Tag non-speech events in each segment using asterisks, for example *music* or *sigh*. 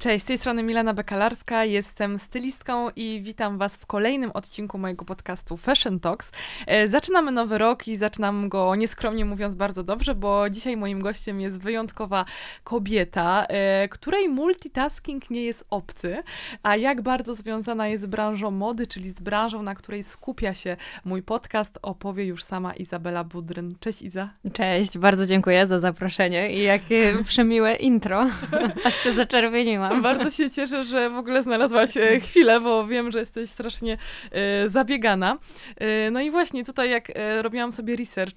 Cześć, z tej strony Milena Bekalarska, jestem stylistką i witam Was w kolejnym odcinku mojego podcastu Fashion Talks. E, zaczynamy nowy rok i zaczynam go nieskromnie mówiąc bardzo dobrze, bo dzisiaj moim gościem jest wyjątkowa kobieta, e, której multitasking nie jest obcy, a jak bardzo związana jest z branżą mody, czyli z branżą, na której skupia się mój podcast, opowie już sama Izabela Budryn. Cześć Iza. Cześć, bardzo dziękuję za zaproszenie i jakie *laughs* przemiłe intro, *laughs* aż się zaczerwieniłam. Bardzo się cieszę, że w ogóle znalazłaś *laughs* chwilę, bo wiem, że jesteś strasznie e, zabiegana. E, no i właśnie tutaj, jak e, robiłam sobie research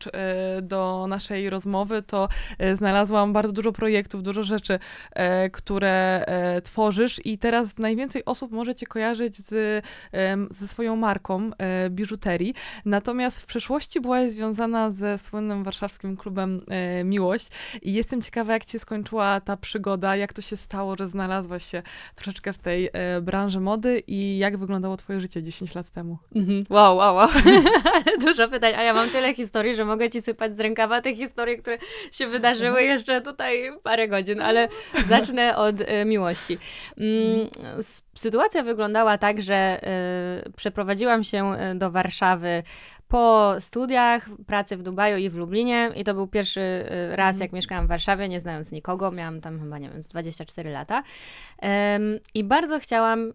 do naszej rozmowy, to znalazłam bardzo dużo projektów, dużo rzeczy, które tworzysz i teraz najwięcej osób może cię kojarzyć z, ze swoją marką biżuterii. Natomiast w przeszłości byłaś związana ze słynnym warszawskim klubem Miłość i jestem ciekawa, jak cię skończyła ta przygoda, jak to się stało, że znalazłaś się troszeczkę w tej e, branży mody i jak wyglądało twoje życie 10 lat temu? Mhm. Wow, wow, wow. *laughs* Dużo pytań, a ja mam tyle historii, że mogę ci sypać z rękawa te historie, które się wydarzyły jeszcze tutaj parę godzin, ale zacznę od e, miłości. Mm, sytuacja wyglądała tak, że e, przeprowadziłam się e, do Warszawy po studiach, pracy w Dubaju i w Lublinie. I to był pierwszy e, raz, jak mieszkałam w Warszawie, nie znając nikogo, miałam tam chyba, nie wiem, z 24 lata. Em, i bardzo chciałam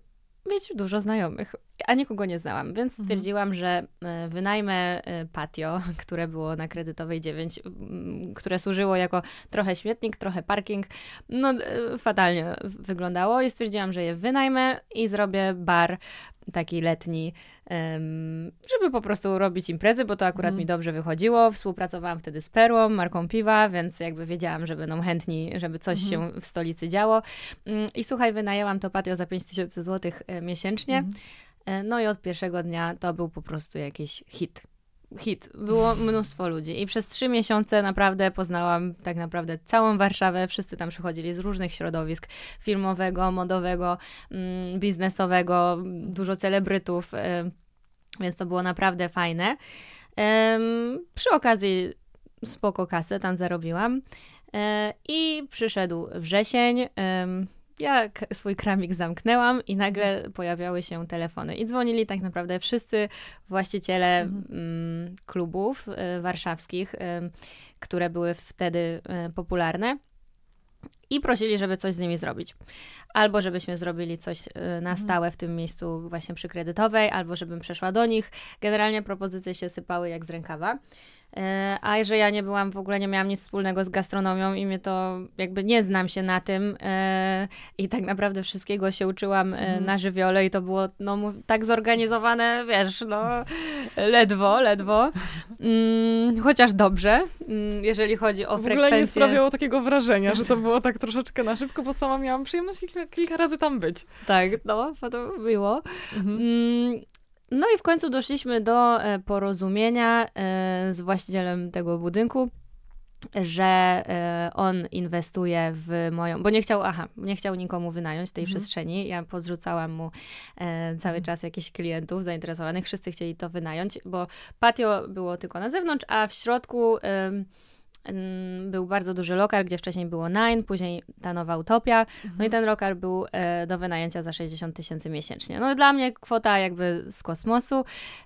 mieć dużo znajomych, a nikogo nie znałam, więc Mhm. stwierdziłam, że e, wynajmę e, patio, *laughs* które było na Kredytowej 9, m, które służyło jako trochę śmietnik, trochę parking. No, e, fatalnie wyglądało i stwierdziłam, że je wynajmę i zrobię bar taki letni, żeby po prostu robić imprezy, bo to akurat Mhm. mi dobrze wychodziło. Współpracowałam wtedy z Perłą, marką piwa, więc jakby wiedziałam, że będą chętni, żeby coś Mhm. się w stolicy działo. Mm, I słuchaj, wynajęłam to patio za 5000 zł miesięcznie. Mhm. E, No i od pierwszego dnia to był po prostu jakiś hit. Hit. Było mnóstwo ludzi i przez trzy miesiące naprawdę poznałam tak naprawdę całą Warszawę. Wszyscy tam przychodzili z różnych środowisk filmowego, modowego, mm, biznesowego, dużo celebrytów, e, więc to było naprawdę fajne. Przy okazji spoko kasę tam zarobiłam E, i przyszedł wrzesień. Ja swój kramik zamknęłam i nagle pojawiały się telefony. I dzwonili tak naprawdę wszyscy właściciele Mhm. mm, klubów e, warszawskich, em, które były wtedy e, popularne. I prosili, żeby coś z nimi zrobić. Albo żebyśmy zrobili coś na Mhm. stałe w tym miejscu właśnie przy kredytowej, albo żebym przeszła do nich. Generalnie propozycje się sypały jak z rękawa. E, A że ja nie byłam, w ogóle nie miałam nic wspólnego z gastronomią i mnie to jakby nie znam się na tym e, i tak naprawdę wszystkiego się uczyłam e, Mhm. na żywiole i to było no, tak zorganizowane, wiesz, no ledwo, ledwo. Mm, chociaż dobrze, mm, jeżeli chodzi o W ogóle nie frekwencję. sprawiało takiego wrażenia, że to było tak troszeczkę na szybko, bo sama miałam przyjemność kilka, kilka razy tam być. Tak, no, to było. Mhm. Mm, No i w końcu doszliśmy do e, porozumienia e, z właścicielem tego budynku, że e, on inwestuje w moją, bo nie chciał, aha, nie chciał nikomu wynająć tej Mhm. przestrzeni. Ja podrzucałam mu cały Mhm. czas jakichś klientów zainteresowanych, wszyscy chcieli to wynająć, bo patio było tylko na zewnątrz, a w środku był bardzo duży lokal, gdzie wcześniej było Nine, później ta nowa Utopia, no Mhm. i ten lokal był e, do wynajęcia za 60 tysięcy miesięcznie. No dla mnie kwota jakby z kosmosu.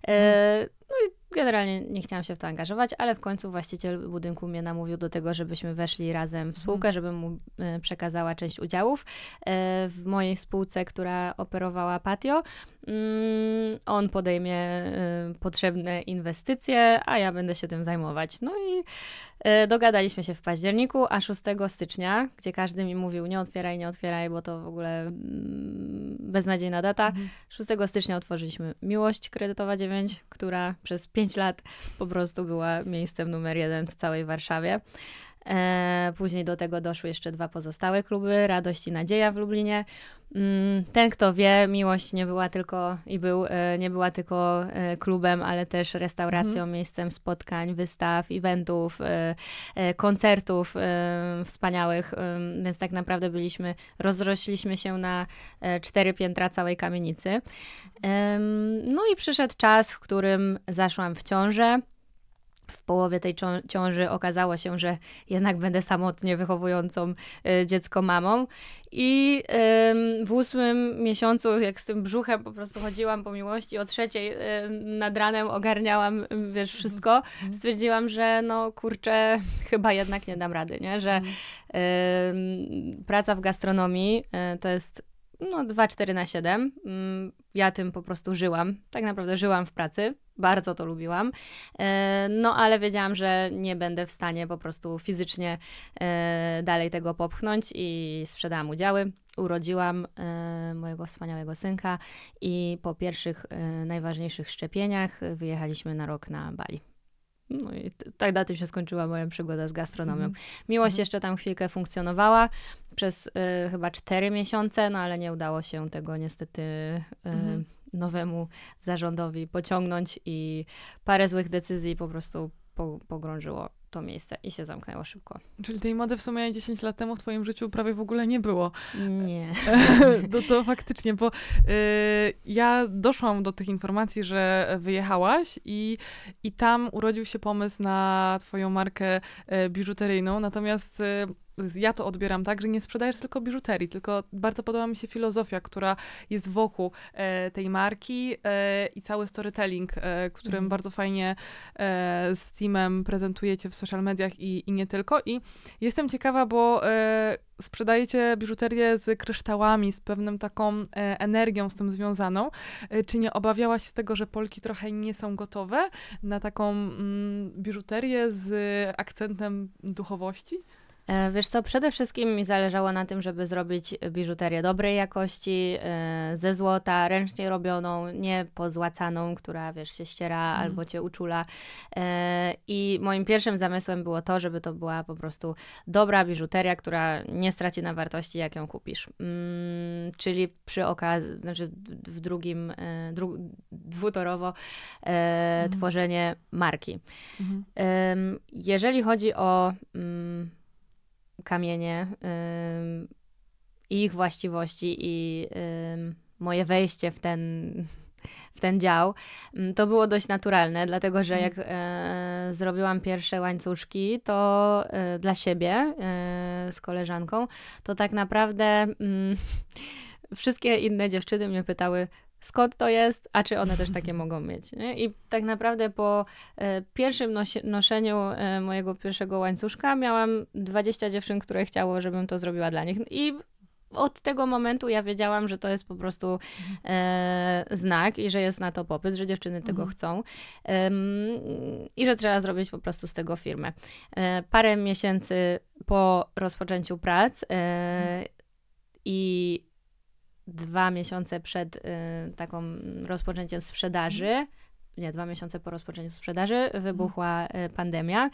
E, no i generalnie nie chciałam się w to angażować, ale w końcu właściciel budynku mnie namówił do tego, żebyśmy weszli razem w spółkę, żebym mu e, przekazała część udziałów e, w mojej spółce, która operowała patio. Mm, on podejmie e, potrzebne inwestycje, a ja będę się tym zajmować. No i dogadaliśmy się w październiku, a 6 stycznia, gdzie każdy mi mówił nie otwieraj, nie otwieraj, bo to w ogóle mm, beznadziejna data. Mhm. 6 stycznia otworzyliśmy Miłość Kredytowa 9, która przez 5 lat po prostu była miejscem numer jeden w całej Warszawie. E, później do tego doszły jeszcze dwa pozostałe kluby, Radość i Nadzieja w Lublinie. Mm, Ten, kto wie, Miłość nie była tylko i był, e, nie była tylko e, klubem, ale też restauracją, miejscem spotkań, wystaw, eventów, koncertów wspaniałych, więc tak naprawdę byliśmy, rozrośliśmy się na cztery piętra całej kamienicy. No i przyszedł czas, w którym zaszłam w ciążę. W połowie tej ciąży okazało się, że jednak będę samotnie wychowującą y, dziecko mamą. I y, w ósmym miesiącu, jak z tym brzuchem po prostu chodziłam po miłości, o trzeciej y, nad ranem ogarniałam, wiesz, wszystko, mhm. stwierdziłam, że no kurczę, *laughs* chyba jednak nie dam rady, nie? Że praca w gastronomii y, to jest no 2-4 na 7. Mm, ja tym po prostu żyłam. Tak naprawdę żyłam w pracy. Bardzo to lubiłam. E, no ale wiedziałam, że nie będę w stanie po prostu fizycznie e, dalej tego popchnąć i sprzedałam udziały. Urodziłam e, mojego wspaniałego synka i po pierwszych najważniejszych szczepieniach wyjechaliśmy na rok na Bali. No i tak na tym się skończyła moja przygoda z gastronomią. Mhm. Miłość mhm. jeszcze tam chwilkę funkcjonowała przez y, chyba cztery miesiące, no ale nie udało się tego niestety y, mhm. Nowemu zarządowi pociągnąć i parę złych decyzji po prostu po, pogrążyło to miejsce i się zamknęło szybko. Czyli tej mody w sumie 10 lat temu w twoim życiu prawie w ogóle nie było. Nie. *laughs* no to faktycznie, bo y, ja doszłam do tych informacji, że wyjechałaś i, i tam urodził się pomysł na twoją markę y, biżuteryjną, natomiast y, ja to odbieram tak, że nie sprzedajesz tylko biżuterii, tylko bardzo podoba mi się filozofia, która jest wokół e, tej marki e, i cały storytelling, e, którym mm. bardzo fajnie e, z teamem prezentujecie w social mediach i, i nie tylko. I jestem ciekawa, bo e, sprzedajecie biżuterię z kryształami, z pewną taką e, energią z tym związaną. Czy nie obawiałaś się tego, że Polki trochę nie są gotowe na taką mm, biżuterię z akcentem duchowości? E, wiesz co, przede wszystkim mi zależało na tym, żeby zrobić biżuterię dobrej jakości, e, ze złota, ręcznie robioną, nie pozłacaną, która wiesz, się ściera mm. albo cię uczula. E, I moim pierwszym zamysłem było to, żeby to była po prostu dobra biżuteria, która nie straci na wartości, jak ją kupisz. Mm, czyli przy okazji, znaczy w drugim, dru, dwutorowo mm. tworzenie marki. Mm. Jeżeli chodzi o kamienie, ich właściwości i moje wejście w ten, w ten dział, to było dość naturalne, dlatego że jak e, zrobiłam pierwsze łańcuszki, to e, dla siebie e, z koleżanką, to tak naprawdę mm, *laughs* wszystkie inne dziewczyny mnie pytały, skąd to jest, a czy one też takie mogą mieć. Nie? I tak naprawdę po e, pierwszym noszeniu e, mojego pierwszego łańcuszka miałam 20 dziewczyn, które chciało, żebym to zrobiła dla nich. I od tego momentu ja wiedziałam, że to jest po prostu e, znak i że jest na to popyt, że dziewczyny tego mhm. chcą i że trzeba zrobić po prostu z tego firmę. E, parę miesięcy po rozpoczęciu prac e, mhm. i dwa miesiące przed y, taką rozpoczęciem sprzedaży, nie, dwa miesiące po rozpoczęciu sprzedaży, wybuchła y, pandemia.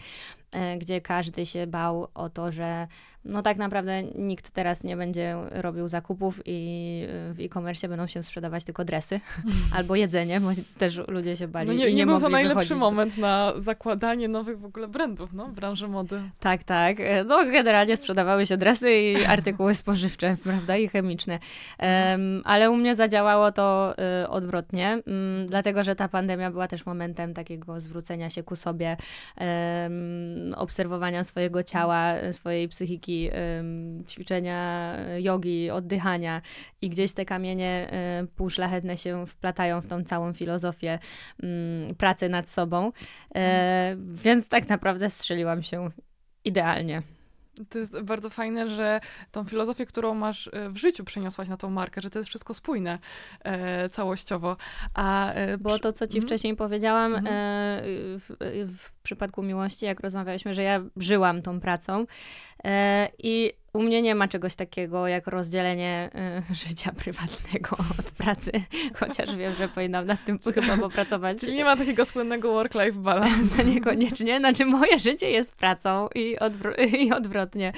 E, gdzie każdy się bał o to, że no tak naprawdę nikt teraz nie będzie robił zakupów i e, w e-commerce będą się sprzedawać tylko dresy *laughs* albo jedzenie, bo też ludzie się bali. No nie, i nie, nie był to najlepszy moment na zakładanie nowych w ogóle brandów no, w branży mody. Tak, tak. E, no generalnie sprzedawały się dresy i *laughs* artykuły spożywcze, prawda, i chemiczne. Um, ale u mnie zadziałało to y, odwrotnie, um, dlatego że ta pandemia była też momentem takiego zwrócenia się ku sobie, um, obserwowania swojego ciała, swojej psychiki, ćwiczenia jogi, oddychania i gdzieś te kamienie półszlachetne się wplatają w tą całą filozofię pracy nad sobą. E, więc tak naprawdę strzeliłam się idealnie. To jest bardzo fajne, że tą filozofię, którą masz e, w życiu przeniosłaś na tą markę, że to jest wszystko spójne e, całościowo. A, e, Bo to, co ci mm. wcześniej powiedziałam, mm. e, w, w, przypadku miłości, jak rozmawialiśmy, że ja żyłam tą pracą i u mnie nie ma czegoś takiego jak rozdzielenie y, *laughs* życia prywatnego od pracy, *laughs* chociaż wiem, że powinnam nad tym chyba popracować. Czyli nie ma takiego słynnego work-life balance. *laughs* Niekoniecznie. Znaczy moje życie jest pracą i, i odwrotnie.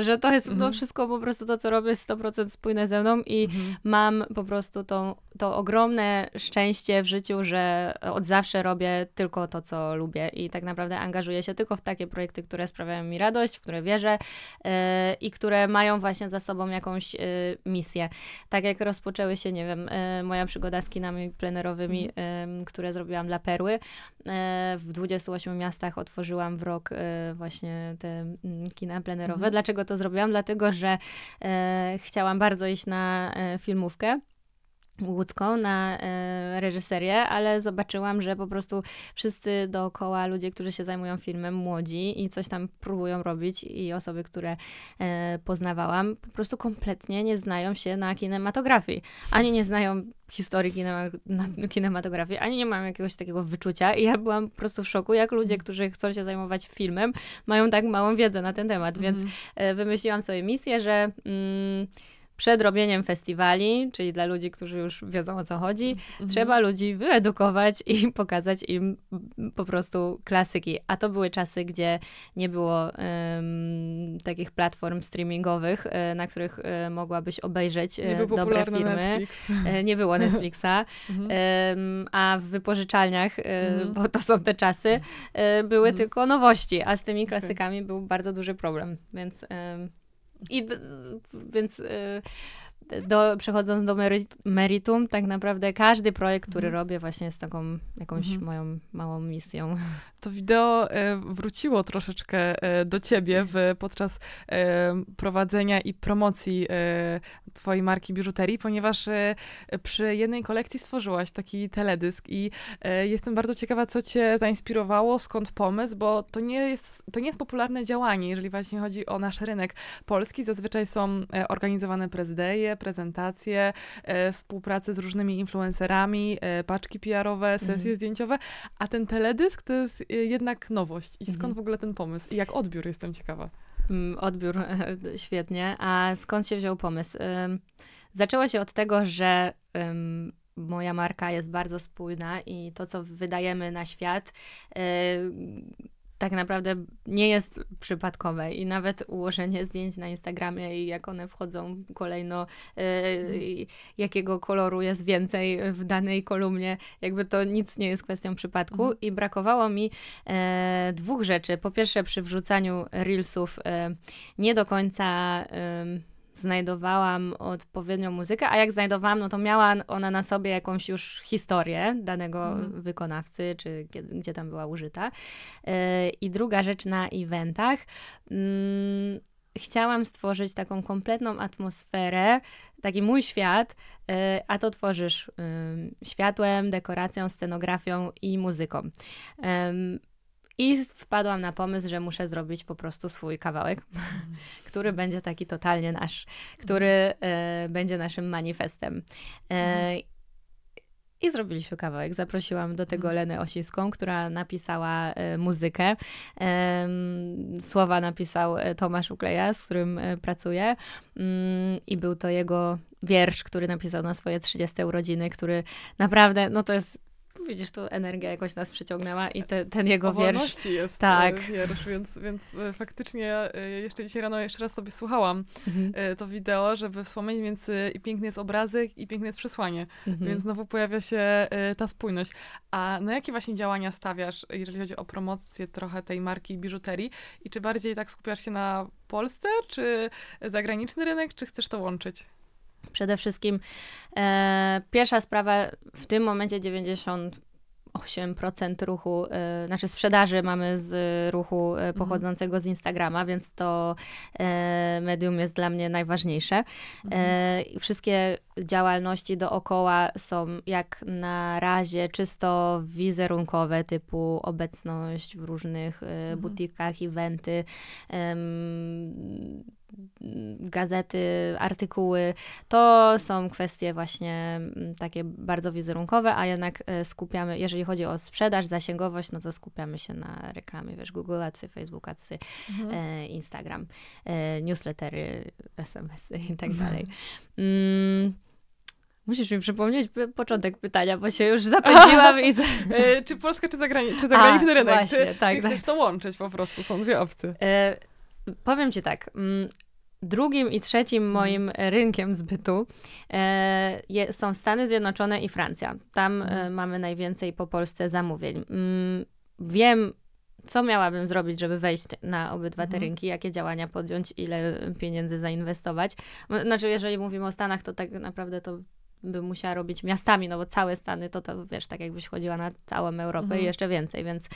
Y, że to jest no, mhm. no, wszystko po prostu to, co robię, 100% spójne ze mną i mhm. mam po prostu tą to ogromne szczęście w życiu, że od zawsze robię tylko to, co lubię i tak naprawdę angażuję się tylko w takie projekty, które sprawiają mi radość, które wierzę yy, i które mają właśnie za sobą jakąś yy, misję. Tak jak rozpoczęły się, nie wiem, yy, moja przygoda z kinami plenerowymi, mm. które zrobiłam dla Perły. w 28 miastach otworzyłam w rok właśnie te kina plenerowe. Mm. Dlaczego to zrobiłam? Dlatego, że chciałam bardzo iść na filmówkę łódzką na e, reżyserię, ale zobaczyłam, że po prostu wszyscy dookoła ludzie, którzy się zajmują filmem, młodzi i coś tam próbują robić i osoby, które e, poznawałam, po prostu kompletnie nie znają się na kinematografii. Ani nie znają historii kinema, kinematografii, ani nie mają jakiegoś takiego wyczucia i ja byłam po prostu w szoku, jak ludzie, którzy chcą się zajmować filmem, mają tak małą wiedzę na ten temat, więc mm. e, wymyśliłam sobie misję, że... Mm, przed robieniem festiwali, czyli dla ludzi, którzy już wiedzą o co chodzi, mhm. trzeba ludzi wyedukować i *laughs* pokazać im po prostu klasyki. A to były czasy, gdzie nie było um, takich platform streamingowych, e, na których um, mogłabyś obejrzeć nie był dobre filmy. Netflix. Nie było *laughs* Netflixa. um, a w wypożyczalniach, mhm. bo to są te czasy, były mhm. tylko nowości, a z tymi klasykami okay. był bardzo duży problem. Więc i więc y, do, przechodząc do meritum, tak naprawdę każdy projekt, który mhm. robię, właśnie jest taką jakąś mhm. moją małą misją. *laughs* To wideo e, wróciło troszeczkę e, do ciebie w, podczas e, prowadzenia i promocji twojej marki biżuterii, ponieważ przy jednej kolekcji stworzyłaś taki teledysk i jestem bardzo ciekawa, co cię zainspirowało, skąd pomysł, bo to nie jest, to nie jest popularne działanie, jeżeli właśnie chodzi o nasz rynek polski. Zazwyczaj są organizowane prezydeje, prezentacje, współpracy z różnymi influencerami, paczki PR-owe, sesje mhm. zdjęciowe, a ten teledysk to jest Y, jednak nowość. I skąd mhm. w ogóle ten pomysł? I jak odbiór, jestem ciekawa. Mm, odbiór, *laughs* świetnie. A skąd się wziął pomysł? Zaczęło się od tego, że moja marka jest bardzo spójna i to, co wydajemy na świat, y, tak naprawdę nie jest przypadkowe i nawet ułożenie zdjęć na Instagramie i jak one wchodzą kolejno, yy, jakiego koloru jest więcej w danej kolumnie, jakby to nic nie jest kwestią przypadku mhm. i brakowało mi e, dwóch rzeczy. Po pierwsze przy wrzucaniu reelsów e, nie do końca znajdowałam odpowiednią muzykę, a jak znajdowałam, no to miała ona na sobie jakąś już historię danego mm. wykonawcy, czy gdzie, gdzie, tam była użyta. Yy, I druga rzecz na eventach. Yy, chciałam stworzyć taką kompletną atmosferę, taki mój świat, yy, a to tworzysz światłem, dekoracją, scenografią i muzyką. I wpadłam na pomysł, że muszę zrobić po prostu swój kawałek, *laughs* który będzie taki totalnie nasz, który e, będzie naszym manifestem. E, i zrobiliśmy kawałek. Zaprosiłam do tego Lenę Osiską, która napisała e, muzykę. Słowa napisał Tomasz Ukleja, z którym pracuję. Mm, I był to jego wiersz, który napisał na swoje 30 urodziny, który naprawdę, no to jest widzisz, tu energia jakoś nas przyciągnęła i te, ten jego o wiersz. jest e, tak. wiersz, więc, więc e, faktycznie e, jeszcze dzisiaj rano jeszcze raz sobie słuchałam mhm. to wideo, żeby wspomnieć, więc i piękny jest obrazek i piękne jest przesłanie, mhm. więc znowu pojawia się ta spójność. A na jakie właśnie działania stawiasz, jeżeli chodzi o promocję trochę tej marki biżuterii i czy bardziej tak skupiasz się na Polsce, czy zagraniczny rynek, czy chcesz to łączyć? Przede wszystkim e, pierwsza sprawa, w tym momencie 90 8% ruchu, y, znaczy sprzedaży mamy z ruchu y, mhm. pochodzącego z Instagrama, więc to y, medium jest dla mnie najważniejsze. Mhm. Wszystkie działalności dookoła są jak na razie czysto wizerunkowe, typu obecność w różnych mhm. butikach, eventy, gazety, artykuły, to są kwestie właśnie mm, takie bardzo wizerunkowe, a jednak e, skupiamy, jeżeli chodzi o sprzedaż, zasięgowość, no to skupiamy się na reklamie, wiesz, Google Adsy, Facebook Adsy, mhm. e, Instagram, e, newslettery, *laughs* SMS-y i tak dalej. Mm, Musisz mi przypomnieć początek pytania, bo się już *laughs* zapędziłam i... e, czy Polska, czy, zagrani czy *laughs* zagraniczny A, rynek? Właśnie, czy, tak, czy tak. chcesz to łączyć po prostu? Są dwie opcje. Powiem ci tak. Mm, drugim i trzecim Mhm. moim rynkiem zbytu e, je, są Stany Zjednoczone i Francja. Tam e, Mhm. mamy najwięcej po Polsce zamówień. Mm, wiem, co miałabym zrobić, żeby wejść na obydwa te Mhm. rynki, jakie działania podjąć, ile pieniędzy zainwestować. Znaczy, jeżeli mówimy o Stanach, to tak naprawdę to bym musiała robić miastami, no bo całe Stany to, to wiesz, tak jakbyś chodziła na całą Europę Mhm. i jeszcze więcej, więc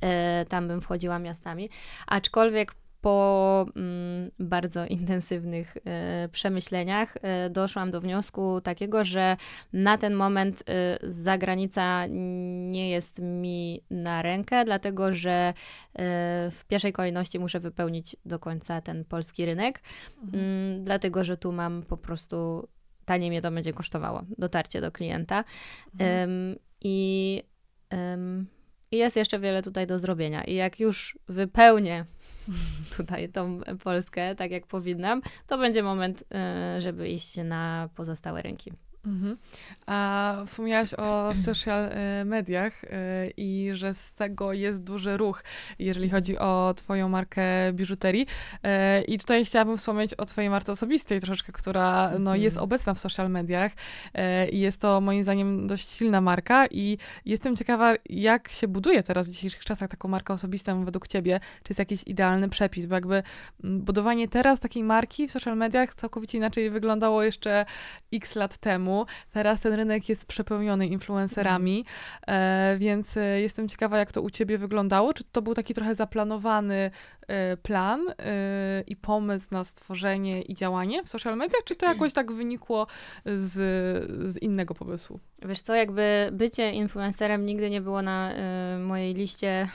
e, tam bym wchodziła miastami. Aczkolwiek po mm, bardzo intensywnych e, przemyśleniach e, doszłam do wniosku takiego, że na ten moment e, zagranica nie jest mi na rękę, dlatego że w pierwszej kolejności muszę wypełnić do końca ten polski rynek, Mhm. mm, dlatego że tu mam po prostu taniej mnie to będzie kosztowało dotarcie do klienta. Mhm. I jest jeszcze wiele tutaj do zrobienia. I jak już wypełnię *laughs* tutaj tą Polskę tak jak powinnam, to będzie moment, e, żeby iść na pozostałe rynki. Mhm. A wspomniałaś o social e, mediach e, i że z tego jest duży ruch, jeżeli chodzi o twoją markę biżuterii. E, I tutaj chciałabym wspomnieć o twojej marce osobistej troszeczkę, która no, Mhm. jest obecna w social mediach i jest to moim zdaniem dość silna marka i jestem ciekawa, jak się buduje teraz w dzisiejszych czasach taką markę osobistą według ciebie, czy jest jakiś idealny przepis, bo jakby mm, budowanie teraz takiej marki w social mediach całkowicie inaczej wyglądało jeszcze x lat temu. Teraz ten rynek jest przepełniony influencerami, e, więc e, jestem ciekawa, jak to u ciebie wyglądało. Czy to był taki trochę zaplanowany e, plan i pomysł na stworzenie i działanie w social mediach, czy to jakoś tak wynikło z, z innego pomysłu? Wiesz co, jakby bycie influencerem nigdy nie było na mojej liście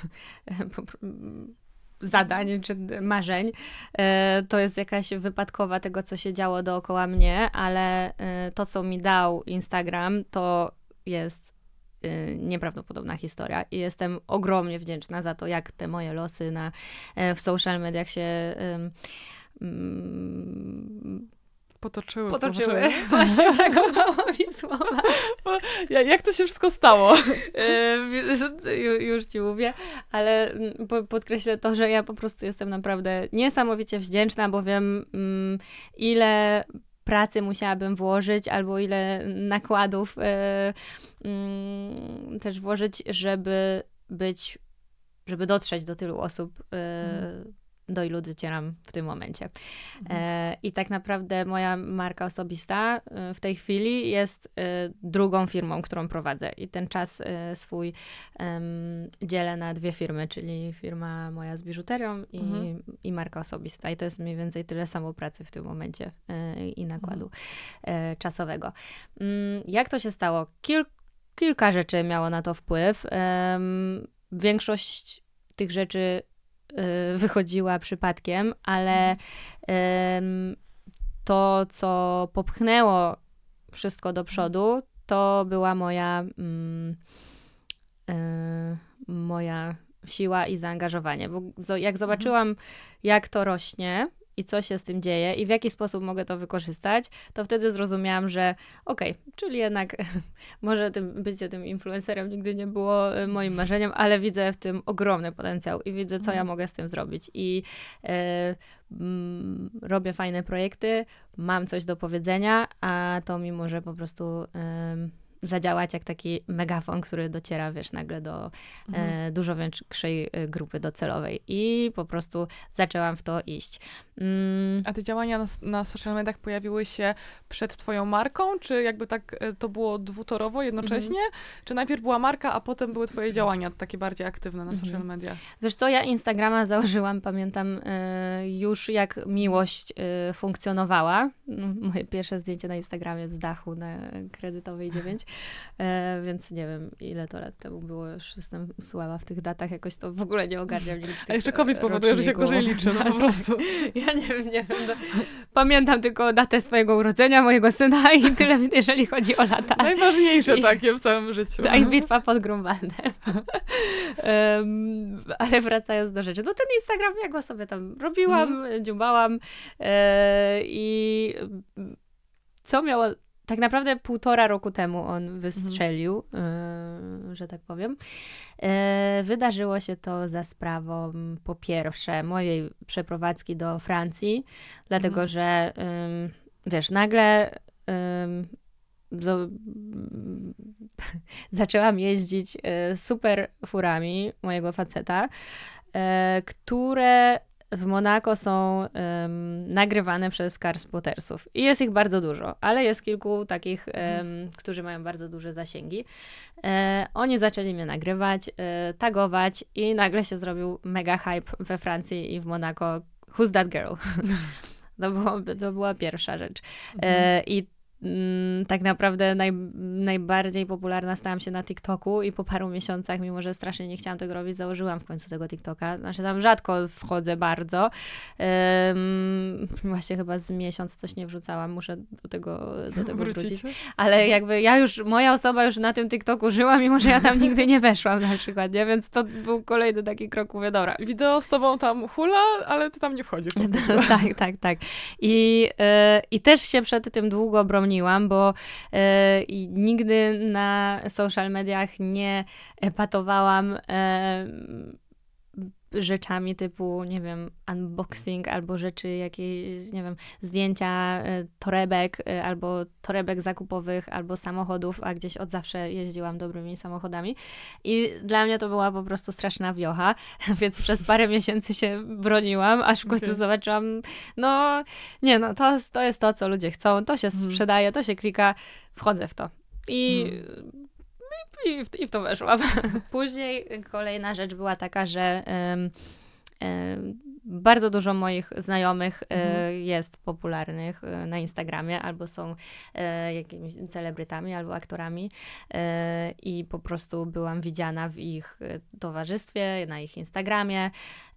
*laughs* zadań czy marzeń. E, to jest jakaś wypadkowa tego, co się działo dookoła mnie, ale e, to, co mi dał Instagram, to jest e, nieprawdopodobna historia i jestem ogromnie wdzięczna za to, jak te moje losy na, w social mediach się mm, Potoczyły. potoczyły. *laughs* Właśnie brakowało mi słowa. *laughs* Ja- Jak to się wszystko stało? *laughs* Już ci mówię, ale mm, po- podkreślę to, że ja po prostu jestem naprawdę niesamowicie wdzięczna, bo wiem, mm, ile pracy musiałabym włożyć, albo ile nakładów e, mm, też włożyć, żeby być, żeby dotrzeć do tylu osób, e, do ilu docieram w tym momencie. E, I tak naprawdę moja marka osobista e, w tej chwili jest e, drugą firmą, którą prowadzę. I ten czas swój dzielę na dwie firmy, czyli firma moja z biżuterią i, Mhm. i marka osobista. I to jest mniej więcej tyle samo pracy w tym momencie i nakładu e, czasowego. Mm, Jak to się stało? Kil, kilka rzeczy miało na to wpływ. Większość tych rzeczy wychodziła przypadkiem, ale em, to, co popchnęło wszystko do przodu, to była moja, mm, y, moja siła i zaangażowanie. Bo jak zobaczyłam, jak to rośnie i co się z tym dzieje i w jaki sposób mogę to wykorzystać, to wtedy zrozumiałam, że okej, czyli jednak *laughs* może tym, bycie tym influencerem nigdy nie było e, moim marzeniem, ale widzę w tym ogromny potencjał i widzę, co ja Mhm. mogę z tym zrobić. I e, mm, robię fajne projekty, mam coś do powiedzenia, a to mi może po prostu zadziałać jak taki megafon, który dociera, wiesz, nagle do Mhm. e, dużo większej e, grupy docelowej. I po prostu zaczęłam w to iść. Mm, A te działania na, na social mediach pojawiły się przed twoją marką, czy jakby tak e, to było dwutorowo jednocześnie? Czy najpierw była marka, a potem były twoje działania takie bardziej aktywne na Mhm. social mediach? Wiesz co, ja Instagrama założyłam, pamiętam już jak miłość funkcjonowała. No, Moje pierwsze zdjęcie na Instagramie z dachu na Kredytowej *laughs* 9, e, więc nie wiem ile to lat temu było, już jestem słaba w tych datach, jakoś to w ogóle nie ogarniam. A jeszcze COVID powoduje, że się gorzej liczy, no po *laughs* prostu. Ja nie wiem, nie wiem. No. Pamiętam tylko datę swojego urodzenia, mojego syna i *laughs* tyle, jeżeli chodzi o lata. Najważniejsze I- takie w całym życiu. Tak, i bitwa pod Grunwaldem. *laughs* Em, ale wracając do rzeczy, no ten Instagram, ja go sobie tam robiłam, dziubałam e, i co miało tak naprawdę półtora roku temu on wystrzelił, y, że tak powiem. Y, wydarzyło się to za sprawą po pierwsze mojej przeprowadzki do Francji, dlatego Mhm. że wiesz, nagle *laughs* zaczęłam jeździć y, super furami mojego faceta, które w Monako są em, nagrywane przez car spottersów. I jest ich bardzo dużo, ale jest kilku takich, em, którzy mają bardzo duże zasięgi. E, oni zaczęli mnie nagrywać, e, tagować i nagle się zrobił mega hype we Francji i w Monako. Who's that girl? *laughs* to, było, to była pierwsza rzecz. E, I mm, tak naprawdę naj, najbardziej popularna stałam się na TikToku i po paru miesiącach, mimo że strasznie nie chciałam tego robić, założyłam w końcu tego TikToka. Znaczy tam rzadko wchodzę bardzo. Em, właśnie chyba z miesiąc coś nie wrzucałam, muszę do tego, do tego wrócić. Wrócicie? Ale jakby ja już, moja osoba już na tym TikToku żyła, mimo że ja tam nigdy nie weszłam na przykład, nie? Więc to był kolejny taki krok, mówię, dobra, Wideo z tobą tam hula, ale ty tam nie wchodzisz. *laughs* tak, tak, tak. I, e, I też się przed tym długo broniłam, bo e, nigdy na social mediach nie epatowałam e, rzeczami typu, nie wiem, unboxing albo rzeczy jakieś, nie wiem, zdjęcia e, torebek e, albo torebek zakupowych albo samochodów, a gdzieś od zawsze jeździłam dobrymi samochodami. I dla mnie to była po prostu straszna wiocha, *laughs* więc przez parę miesięcy się broniłam, aż w końcu zobaczyłam, no nie no, to, to jest to, co ludzie chcą, to się Mhm. sprzedaje, to się klika, wchodzę w to. I, Mhm. I, i, w, i w to weszłam. Później kolejna rzecz była taka, że em, bardzo dużo moich znajomych e, Mhm. jest popularnych e, na Instagramie, albo są e, jakimiś celebrytami, albo aktorami e, i po prostu byłam widziana w ich e, towarzystwie, na ich Instagramie.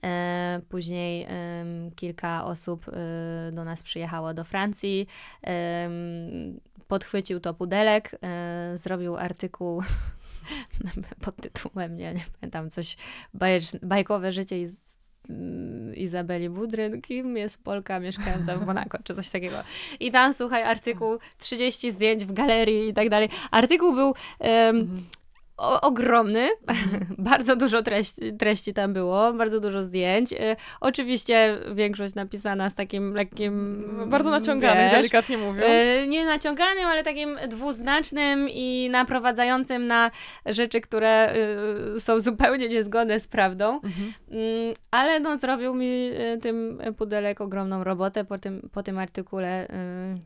E, później kilka osób e, do nas przyjechało do Francji. Podchwycił to pudelek, e, zrobił artykuł *laughs* pod tytułem, nie, nie pamiętam, coś bajecz, bajkowe życie Iz, Izabeli Budryn, kim jest Polka mieszkająca w Monako, czy coś takiego. I tam, słuchaj, artykuł, 30 zdjęć w galerii i tak dalej. Artykuł był Mhm. O, ogromny, *laughs* bardzo dużo treści, treści tam było, bardzo dużo zdjęć. E, oczywiście większość napisana z takim lekkim... Bardzo naciągany, wiesz, delikatnie mówiąc. E, nie naciąganym, ale takim dwuznacznym i naprowadzającym na rzeczy, które e, są zupełnie niezgodne z prawdą. Mhm. Mm, Ale no, zrobił mi tym pudelek ogromną robotę. Po tym, po tym artykule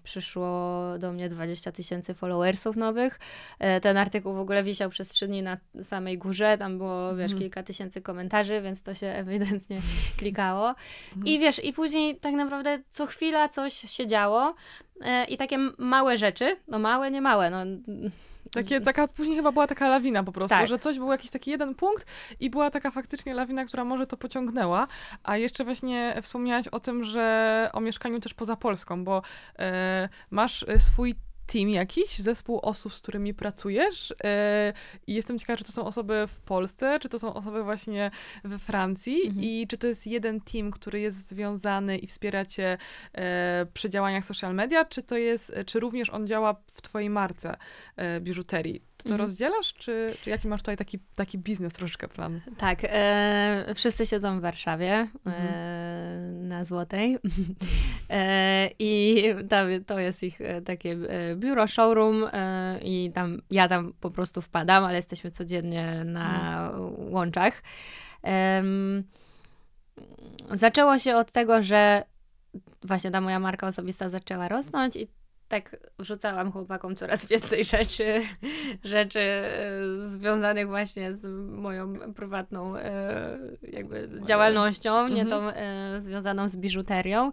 przyszło do mnie 20 tysięcy followersów nowych. Ten artykuł w ogóle wisiał przez trzy dni na samej górze. Tam było, wiesz, Mhm. kilka tysięcy komentarzy, więc to się ewidentnie *laughs* klikało. Mhm. I wiesz, i później tak naprawdę co chwila coś się działo. E, I takie małe rzeczy, no małe, nie małe, no Takie, taka, później chyba była taka lawina po prostu, Tak. że coś był jakiś taki jeden punkt i była taka faktycznie lawina, która może to pociągnęła. A jeszcze właśnie wspomniałaś o tym, że o mieszkaniu też poza Polską, bo e, masz e, swój team jakiś, zespół osób, z którymi pracujesz e, i jestem ciekawa, czy to są osoby w Polsce, czy to są osoby właśnie we Francji Mhm. i czy to jest jeden team, który jest związany i wspiera cię e, przy działaniach social media, czy to jest, czy również on działa w twojej marce e, biżuterii? To co Mhm. rozdzielasz, czy, czy jaki masz tutaj taki, taki biznes troszeczkę plan? Tak, e, wszyscy siedzą w Warszawie e, Mhm. na Złotej *laughs* e, i tam, to jest ich e, takie e, biuro, showroom e, i tam ja tam po prostu wpadam, ale jesteśmy codziennie na łączach. Em, zaczęło się od tego, że właśnie ta moja marka osobista zaczęła rosnąć i tak wrzucałam chłopakom coraz więcej rzeczy, *laughs* rzeczy e, związanych właśnie z moją prywatną e, jakby działalnością, nie Mhm. tą e, związaną z biżuterią.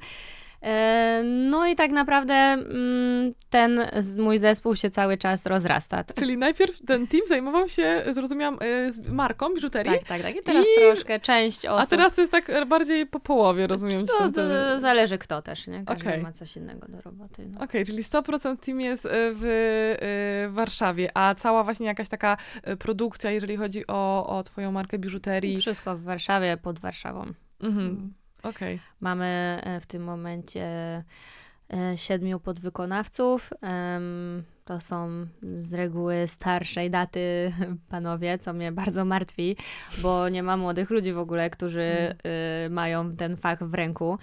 E, No i tak naprawdę mm, ten mój zespół się cały czas rozrasta. Czyli najpierw ten team zajmował się, zrozumiałam, e, z marką biżuterii, Tak, tak, tak. I teraz I- troszkę część osób. a teraz jest tak bardziej po połowie, rozumiem. to, to zależy kto też, nie? Każdy Okej. ma coś innego do roboty. No. Okej, czyli 100% team jest e, w e, Warszawie, a cała właśnie jakaś taka produkcja, jeżeli chodzi o, o twoją markę biżuterii. Wszystko w Warszawie, pod Warszawą. Mhm. Okej. Mamy e, w tym momencie e, siedmiu podwykonawców. To są z reguły starszej daty *laughs* panowie, co mnie bardzo martwi, bo nie ma młodych ludzi w ogóle, którzy Mm. y, mają ten fach w ręku.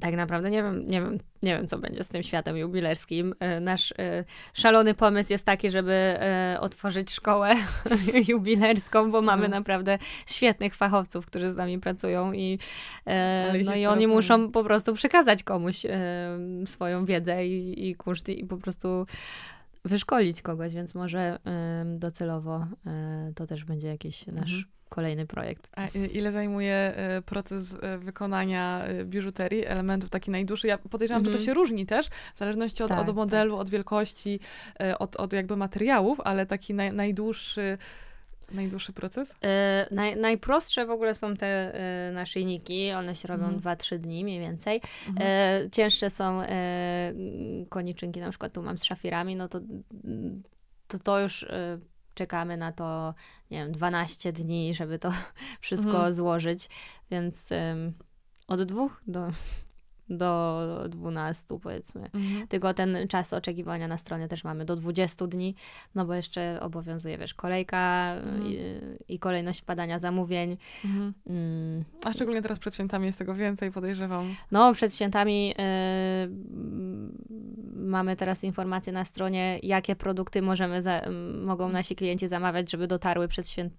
Tak naprawdę nie wiem, nie, wiem, nie wiem, co będzie z tym światem jubilerskim. E, Nasz e, szalony pomysł jest taki, żeby e, otworzyć szkołę *laughs* jubilerską, bo mamy Mhm. naprawdę świetnych fachowców, którzy z nami pracują i, ich no i oni muszą po prostu przekazać komuś swoją wiedzę i, i i po prostu wyszkolić kogoś, więc może docelowo to też będzie jakiś nasz Mhm. Kolejny projekt. A ile zajmuje e, proces e, wykonania e, biżuterii, elementów taki najdłuższy? Ja podejrzewam, że to Mhm. się różni też, w zależności od, Tak, od tak. modelu, od wielkości, od, od jakby materiałów, ale taki naj, najdłuższy, najdłuższy proces? E, naj, najprostsze w ogóle są te e, naszyjniki, one się robią Mhm. 2-3 dni mniej więcej. Mhm. E, cięższe są e, koniczynki, na przykład tu mam z szafirami, no to to, to już e, czekamy na to, nie wiem, 12 dni, żeby to *laughs* wszystko Mhm. złożyć, więc em, od dwóch do, do 12 powiedzmy. Mhm. Tylko ten czas oczekiwania na stronie też mamy do 20 dni, no bo jeszcze obowiązuje, wiesz, kolejka Mhm. i, i kolejność padania zamówień. Mhm. Mm, A szczególnie teraz przed świętami jest tego więcej, podejrzewam. No, przed świętami mm, mamy teraz informacje na stronie, jakie produkty możemy za, mogą nasi klienci zamawiać, żeby dotarły przed, święt,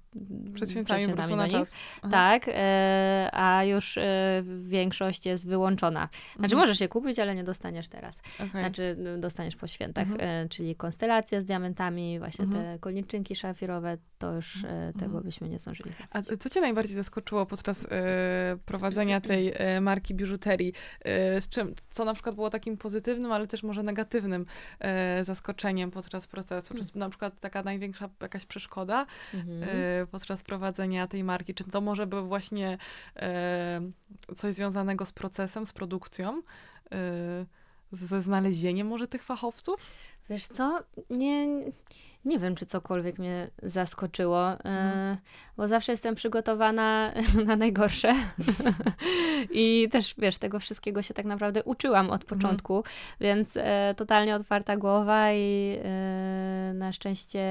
Przed świętami, prostu do na czas. Tak, e, a już e, większość jest wyłączona. Znaczy, Mhm. możesz je kupić, ale nie dostaniesz teraz. Okej. Znaczy, no, dostaniesz po świętach, Mhm. e, czyli konstelacje z diamentami, właśnie Mhm. te koniczynki szafirowe, to już e, tego Mhm. byśmy nie zdążyli zrobić. A co cię najbardziej zaskoczyło podczas prowadzenia tej marki biżuterii? Z czym, co na przykład było takim pozytywnym, ale też może negatywnym zaskoczeniem podczas procesu? Czy na przykład taka największa jakaś przeszkoda Mhm. Podczas prowadzenia tej marki? Czy to może było właśnie e, coś związanego z procesem, z produkcją? E, ze znalezieniem może tych fachowców? Wiesz co, nie, nie wiem, czy cokolwiek mnie zaskoczyło, e, Mhm. bo zawsze jestem przygotowana *laughs* na najgorsze. *laughs* I też, wiesz, tego wszystkiego się tak naprawdę uczyłam od Mhm. początku, więc totalnie otwarta głowa i na szczęście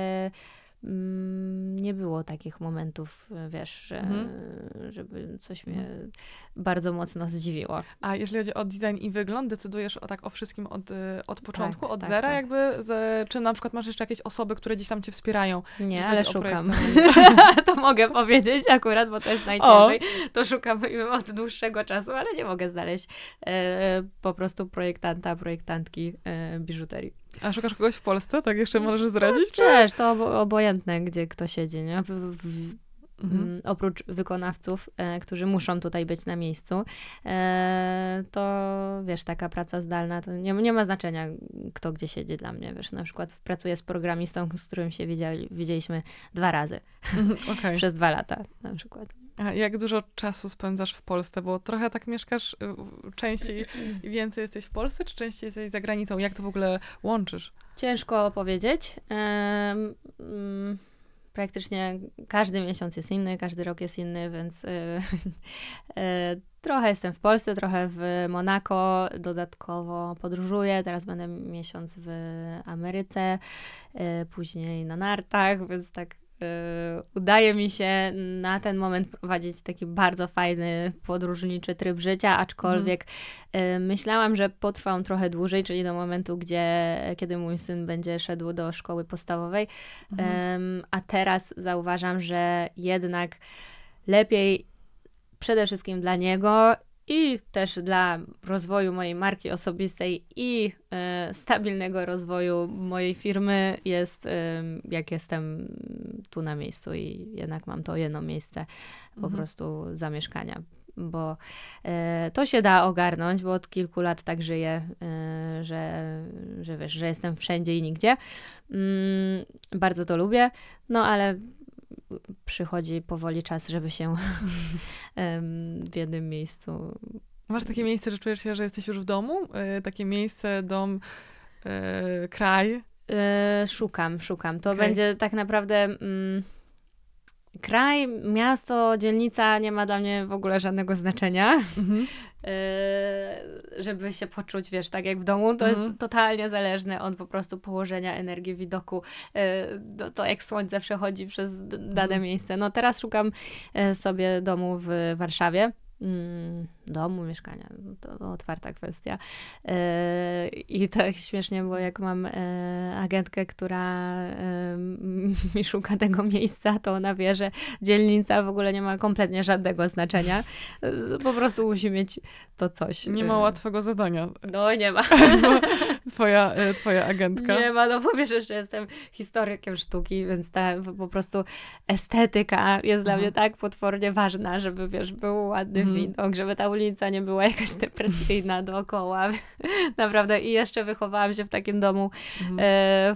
nie było takich momentów, e, wiesz, że, Mhm. żeby coś mnie bardzo mocno zdziwiło. A jeżeli chodzi o design i wygląd, decydujesz o tak o wszystkim od, y, od początku, od tak, zera tak. jakby? Z, czy na przykład masz jeszcze jakieś osoby, które gdzieś tam cię wspierają? Nie, ale o szukam. *laughs* *laughs* to mogę powiedzieć akurat, bo to jest najciężej. To szukam od dłuższego czasu, ale nie mogę znaleźć e, po prostu projektanta, projektantki e, biżuterii. A szukasz kogoś w Polsce? Tak jeszcze możesz zdradzić? Wiesz, to obo- obojętne, gdzie kto siedzi, nie? W, w, Mhm. mm, oprócz wykonawców, e, którzy muszą tutaj być na miejscu, e, to wiesz, taka praca zdalna to nie, nie ma znaczenia, kto gdzie siedzi dla mnie. Wiesz, na przykład pracuję z programistą, z którym się widzieli, widzieliśmy dwa razy Mhm, Okej. *laughs* przez dwa lata na przykład. A jak dużo czasu spędzasz w Polsce? Bo trochę tak mieszkasz, y, częściej i *clears throat* więcej jesteś w Polsce, czy częściej jesteś za granicą? Jak to w ogóle łączysz? Ciężko powiedzieć. Mm, praktycznie każdy miesiąc jest inny, każdy rok jest inny, więc y, e, *laughs* trochę jestem w Polsce, trochę w Monako, dodatkowo podróżuję. Teraz będę miesiąc w Ameryce, później na nartach, więc tak udaje mi się na ten moment prowadzić taki bardzo fajny podróżniczy tryb życia, aczkolwiek e, myślałam, że potrwa on trochę dłużej, czyli do momentu, gdzie, kiedy mój syn będzie szedł do szkoły podstawowej. Em, a teraz zauważam, że jednak lepiej przede wszystkim dla niego i też dla rozwoju mojej marki osobistej i e, stabilnego rozwoju mojej firmy jest, em, jak jestem tu na miejscu i jednak mam to jedno miejsce po Mhm. prostu zamieszkania. Bo e, to się da ogarnąć, bo od kilku lat tak żyję, że, że wiesz, że jestem wszędzie i nigdzie. Mm, bardzo to lubię, no ale przychodzi powoli czas, żeby się *laughs* w jednym miejscu. Masz takie miejsce, że czujesz się, że jesteś już w domu? Y, takie miejsce, dom, y, kraj? E, szukam, szukam. To Okej. będzie tak naprawdę. Mm, Kraj, miasto, dzielnica nie ma dla mnie w ogóle żadnego znaczenia. Mhm. Yy, *laughs* żeby się poczuć, wiesz, tak jak w domu, to Mhm. jest totalnie zależne od po prostu położenia energii, widoku, yy, do- to jak słońce przechodzi przez dane Mhm. miejsce. No teraz szukam yy, sobie domu w Warszawie. Mm, domu, mieszkania, no to otwarta kwestia. Yy, I tak śmiesznie było, jak mam yy, agentkę, która yy, mi szuka tego miejsca, to ona wie, że dzielnica w ogóle nie ma kompletnie żadnego znaczenia. Po prostu musi mieć to coś. Nie ma łatwego zadania. No *laughs* nie ma. Twoja, e, twoja agentka. Nie ma, no bo wiesz, jeszcze jestem historykiem sztuki, więc ta po prostu estetyka jest dla Mhm. mnie tak potwornie ważna, żeby wiesz, był ładny Mhm. widok, żeby ta ulica nie była jakaś depresyjna *laughs* dookoła. *laughs* Naprawdę. I jeszcze wychowałam się w takim domu Mhm. e,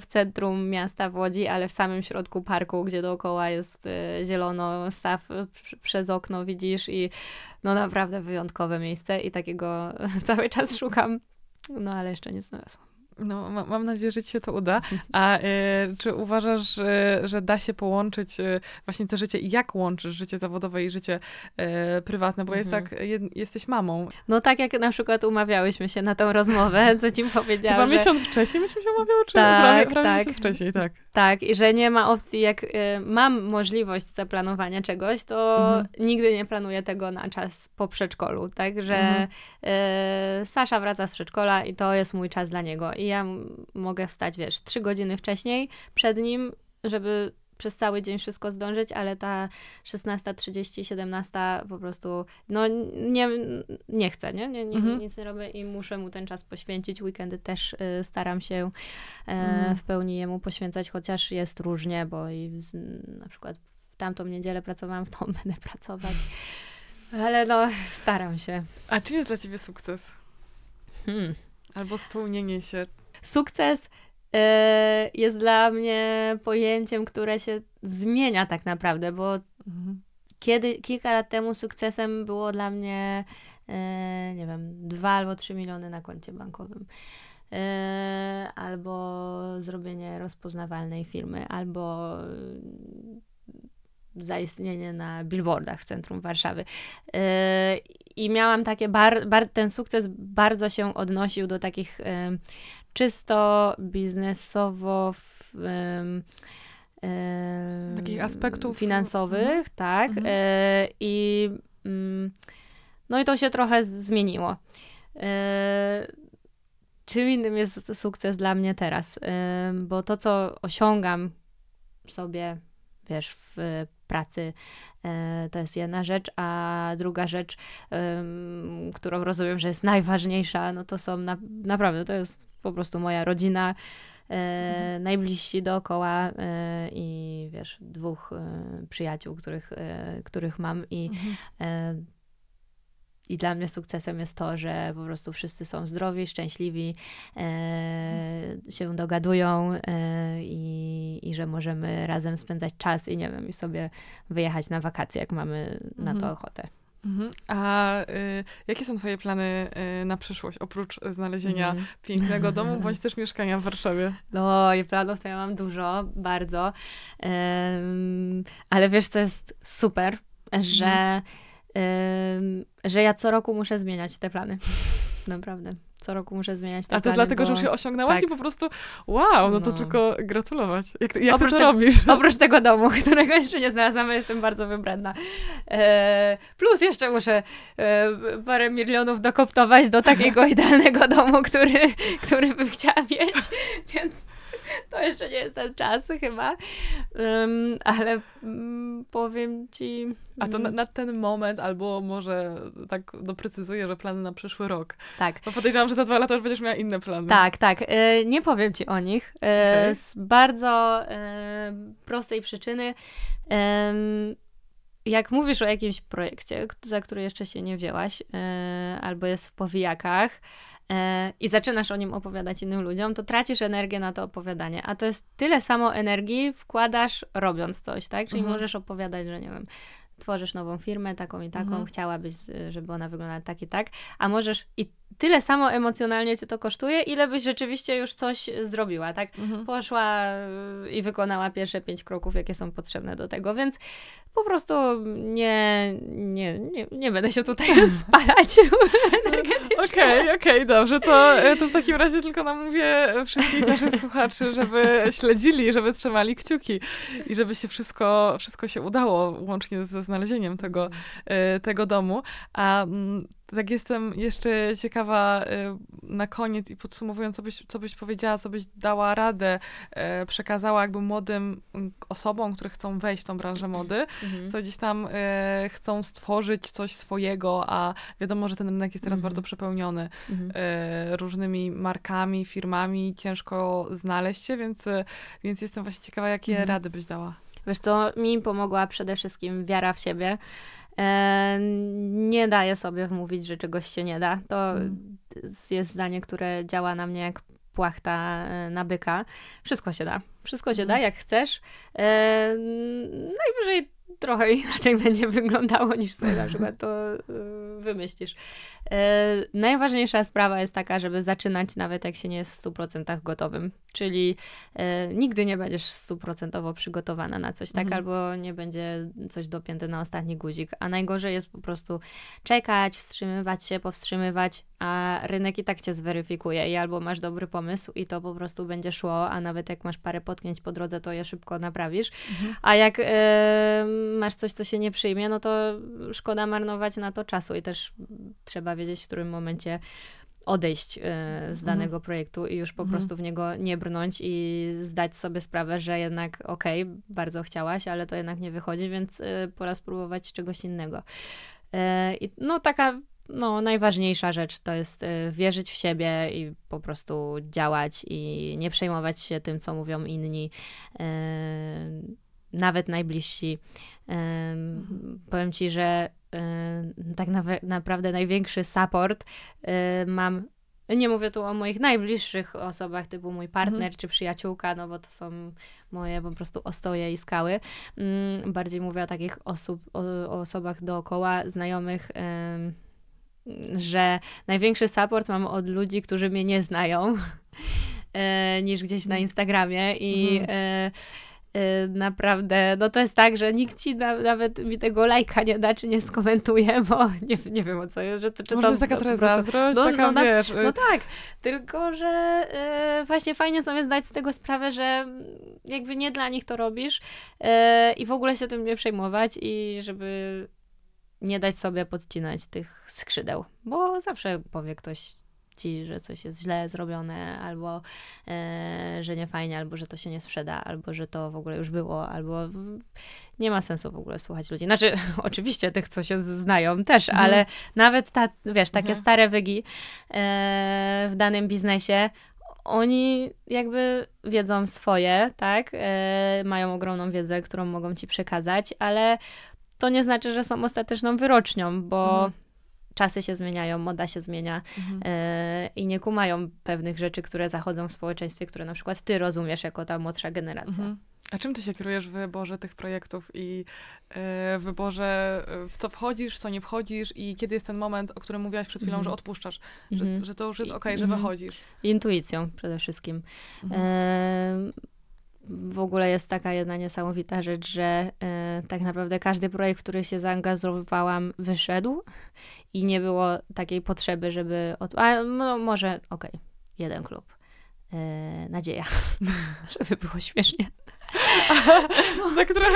w centrum miasta w Łodzi, ale w samym środku parku, gdzie dookoła jest e, zielono, staw e, pr- przez okno widzisz i no naprawdę wyjątkowe miejsce i takiego *laughs* cały czas szukam. No ale jeszcze nie znalazłam. No, ma, mam nadzieję, że ci się to uda. *laughs* A e, czy uważasz, e, że da się połączyć e, właśnie to życie, jak łączysz życie zawodowe i życie prywatne? Bo jest Mhm. tak, jed, jesteś mamą. No tak jak na przykład umawiałyśmy się na tą rozmowę, *laughs* co ci powiedziałam, Chyba że, miesiąc wcześniej myśmy się umawiały, czy Tak, prawie, prawie tak. miesiąc wcześniej, tak. tak, i że nie ma opcji, jak mam możliwość zaplanowania czegoś, to Mhm. nigdy nie planuję tego na czas po przedszkolu, tak, że Mhm. Sasza wraca z przedszkola i to jest mój czas dla niego i ja m- mogę wstać, wiesz, trzy godziny wcześniej przed nim, żeby przez cały dzień wszystko zdążyć, ale ta 16.30, 17 po prostu, no nie, nie chcę, nie? nie, nie Mhm. Nic nie robię i muszę mu ten czas poświęcić. Weekendy też y, staram się e, Mhm. w pełni jemu poświęcać, chociaż jest różnie, bo i z, na przykład w tamtą niedzielę pracowałam, w tą *laughs* będę pracować. Ale no, staram się. A czym jest dla ciebie sukces? Hmm. Albo spełnienie się? Sukces e, jest dla mnie pojęciem, które się zmienia tak naprawdę, bo Mhm. kiedy kilka lat temu sukcesem było dla mnie, e, nie wiem, dwa albo trzy miliony na koncie bankowym. E, albo zrobienie rozpoznawalnej firmy, albo zaistnienie na billboardach w centrum Warszawy. E, I miałam takie, bar, bar, ten sukces bardzo się odnosił do takich em, czysto biznesowo w, Takich aspektów, finansowych, mhm. tak. Mhm. E, I mm, no i to się trochę zmieniło. Czym innym jest sukces dla mnie teraz? Bo to, co osiągam sobie, wiesz, w pracy, e, to jest jedna rzecz, a druga rzecz, którą rozumiem, że jest najważniejsza, no to są na, naprawdę, to jest po prostu moja rodzina, e, najbliżsi dookoła e, i wiesz, dwóch przyjaciół, których, których mam i Mhm. I dla mnie sukcesem jest to, że po prostu wszyscy są zdrowi, szczęśliwi, e, się dogadują e, i, i że możemy razem spędzać czas i nie wiem, i sobie wyjechać na wakacje, jak mamy na to Mhm. ochotę. Mhm. A y, jakie są twoje plany y, na przyszłość, oprócz znalezienia Mhm. pięknego domu, *laughs* bądź też mieszkania w Warszawie? No i planów to ja mam dużo, bardzo. Em, ale wiesz, co jest super, że, em, że ja co roku muszę zmieniać te plany. *laughs* Naprawdę. Co roku muszę zmieniać te A to plany. dlatego, bo... że już je osiągnęłaś tak. i po prostu wow, no to No. tylko gratulować. Jak, jak Oprócz ty to tego- robisz? *laughs* Oprócz tego domu, *laughs* którego jeszcze nie znalazłam, jestem bardzo wybredna. E, plus jeszcze muszę e, parę milionów dokoptować do takiego idealnego domu, który, który bym chciała mieć, więc *laughs* to jeszcze nie jest ten czas chyba. Em, ale mm, powiem ci... A to na, mm, na ten moment, albo może tak doprecyzuję, że plany na przyszły rok. Tak. Bo podejrzewam, że za dwa lata już będziesz miała inne plany. Tak, tak. E, nie powiem ci o nich. E, Okej. Z bardzo e, prostej przyczyny. Jak mówisz o jakimś projekcie, za który jeszcze się nie wzięłaś, e, albo jest w powijakach, e, i zaczynasz o nim opowiadać innym ludziom, to tracisz energię na to opowiadanie. A to jest tyle samo energii wkładasz robiąc coś, tak? Czyli Mhm. możesz opowiadać, że nie wiem, tworzysz nową firmę, taką i taką, Mhm. chciałabyś, żeby ona wyglądała tak i tak, a możesz i tyle samo emocjonalnie cię to kosztuje, ile byś rzeczywiście już coś zrobiła, tak? Mhm. Poszła y, i wykonała pierwsze pięć kroków, jakie są potrzebne do tego, więc po prostu nie, nie, nie, nie będę się tutaj *laughs* spalać *laughs* energetycznie. Okej, okej, dobrze. To, e, to w takim razie tylko namówię wszystkich naszych *laughs* słuchaczy, żeby śledzili, żeby trzymali kciuki i żeby się wszystko, wszystko się udało, łącznie ze znalezieniem tego, e, tego domu. A mm, tak jestem jeszcze ciekawa e, na koniec i podsumowując, co byś, co byś powiedziała, co byś dała radę, e, przekazała jakby młodym mm, osobom, które chcą wejść w tą branżę mody, Mhm. co gdzieś tam e, chcą stworzyć coś swojego, a wiadomo, że ten rynek jest teraz Mhm. bardzo przepełniony Mhm. różnymi markami, firmami, ciężko znaleźć się, więc, więc jestem właśnie ciekawa, jakie Mhm. rady byś dała. Wiesz co, mi pomogła przede wszystkim wiara w siebie. Nie daję sobie wmówić, że czegoś się nie da. To Mm. jest zdanie, które działa na mnie jak płachta e, na byka. Wszystko się da. Wszystko się da, Mhm. jak chcesz. Najwyżej trochę *laughs* inaczej będzie wyglądało, niż sobie na przykład to e, wymyślisz. E, najważniejsza sprawa jest taka, żeby zaczynać nawet jak się nie jest w 100% gotowym. Czyli e, nigdy nie będziesz stuprocentowo przygotowana na coś, tak? Mhm. Albo nie będzie coś dopięte na ostatni guzik. A najgorzej jest po prostu czekać, wstrzymywać się, powstrzymywać, a rynek i tak cię zweryfikuje i albo masz dobry pomysł i to po prostu będzie szło, a nawet jak masz parę potknięć po drodze, to je szybko naprawisz. Mhm. A jak e, masz coś, co się nie przyjmie, no to szkoda marnować na to czasu i też trzeba wiedzieć, w którym momencie odejść e, z Mhm. danego projektu i już po Mhm. prostu w niego nie brnąć i zdać sobie sprawę, że jednak okej, bardzo chciałaś, ale to jednak nie wychodzi, więc e, pora spróbować czegoś innego. I no taka no, najważniejsza rzecz to jest e, wierzyć w siebie i po prostu działać i nie przejmować się tym, co mówią inni, e, nawet najbliżsi. E, Powiem ci, że tak naprawdę największy support mam. Nie mówię tu o moich najbliższych osobach, typu mój partner Mhm. czy przyjaciółka, no bo to są moje po prostu ostoje i skały. Mm, Bardziej mówię o takich osób, o, o osobach dookoła, znajomych, że największy support mam od ludzi, którzy mnie nie znają, *laughs* e, niż gdzieś na Instagramie i Mhm. e, e, naprawdę, no to jest tak, że nikt ci na, nawet mi tego lajka nie da, czy nie skomentuje, *laughs* bo nie, nie wiem o co jest, że, czy Może to jest taka trochę zazdrość, no, taka, no, na- wiesz... no tak, tylko że e, właśnie fajnie sobie zdać z tego sprawę, że jakby nie dla nich to robisz e, i w ogóle się tym nie przejmować i żeby nie dać sobie podcinać tych skrzydeł, bo zawsze powie ktoś ci, że coś jest źle zrobione, albo e, że nie fajnie, albo że to się nie sprzeda, albo że to w ogóle już było, albo nie ma sensu w ogóle słuchać ludzi. Znaczy, *laughs* oczywiście tych, co się znają też, Mhm. ale nawet ta, wiesz, takie Mhm. stare wygi e, w danym biznesie, oni jakby wiedzą swoje, tak? E, mają ogromną wiedzę, którą mogą ci przekazać, ale to nie znaczy, że są ostateczną wyrocznią, bo Mhm. czasy się zmieniają, moda się zmienia Mhm. e, i nie kumają pewnych rzeczy, które zachodzą w społeczeństwie, które na przykład ty rozumiesz jako ta młodsza generacja. Mhm. A czym ty się kierujesz w wyborze tych projektów i w wyborze, e, w co wchodzisz, w co nie wchodzisz i kiedy jest ten moment, o którym mówiłaś przed chwilą, Mhm. że odpuszczasz, Mhm. że, że to już jest okej, że mhm. wychodzisz. Intuicją przede wszystkim. Mhm. E, w ogóle jest taka jedna niesamowita rzecz, że e, tak naprawdę każdy projekt, w który się zaangażowałam, wyszedł i nie było takiej potrzeby, żeby. Od... A no, może, okej, jeden klub. E, nadzieja, *laughs* żeby było śmiesznie. Tak trochę...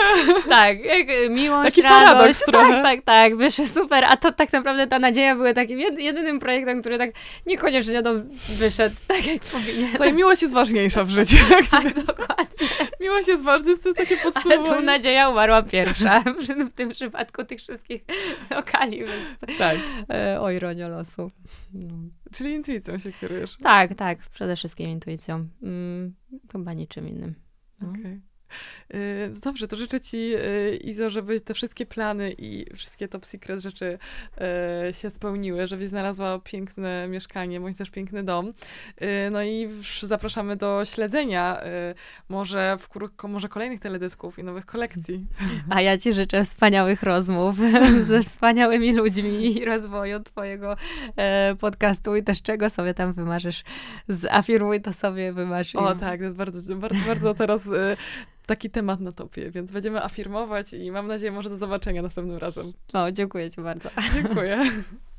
Tak, jak, e, miłość, Taki radość. paradoks trochę. Tak, tak, tak, wyszły super. A to tak naprawdę ta nadzieja była takim jed- jedynym projektem, który tak niekoniecznie no, wyszedł tak, jak powinien. Słuchaj, miłość jest ważniejsza w życiu. *laughs* Tak, dokładnie. Miłość jest ważna, to jest takie Ale tu podsumowanie. nadzieja umarła pierwsza *laughs* w tym przypadku tych wszystkich lokali, więc Tak, e, o ironia losu. No. czyli intuicją się kierujesz. Tak, tak, przede wszystkim intuicją. Mm, chyba niczym innym. No. Okej. Y, Dobrze, to życzę Ci, y, Izo, żeby te wszystkie plany i wszystkie top secret rzeczy y, się spełniły, żebyś znalazła piękne mieszkanie, bądź też piękny dom. No i zapraszamy do śledzenia może wkrótce, może kolejnych teledysków i nowych kolekcji. A ja ci życzę wspaniałych rozmów *laughs* ze wspaniałymi ludźmi i rozwoju twojego e, podcastu i też czego sobie tam wymarzysz. Zafirmuj to sobie, wymarz. O tak, to jest bardzo, bardzo, bardzo teraz taki temat na topie, więc będziemy afirmować i mam nadzieję może do zobaczenia następnym razem. O, dziękuję ci bardzo. Dziękuję. *laughs*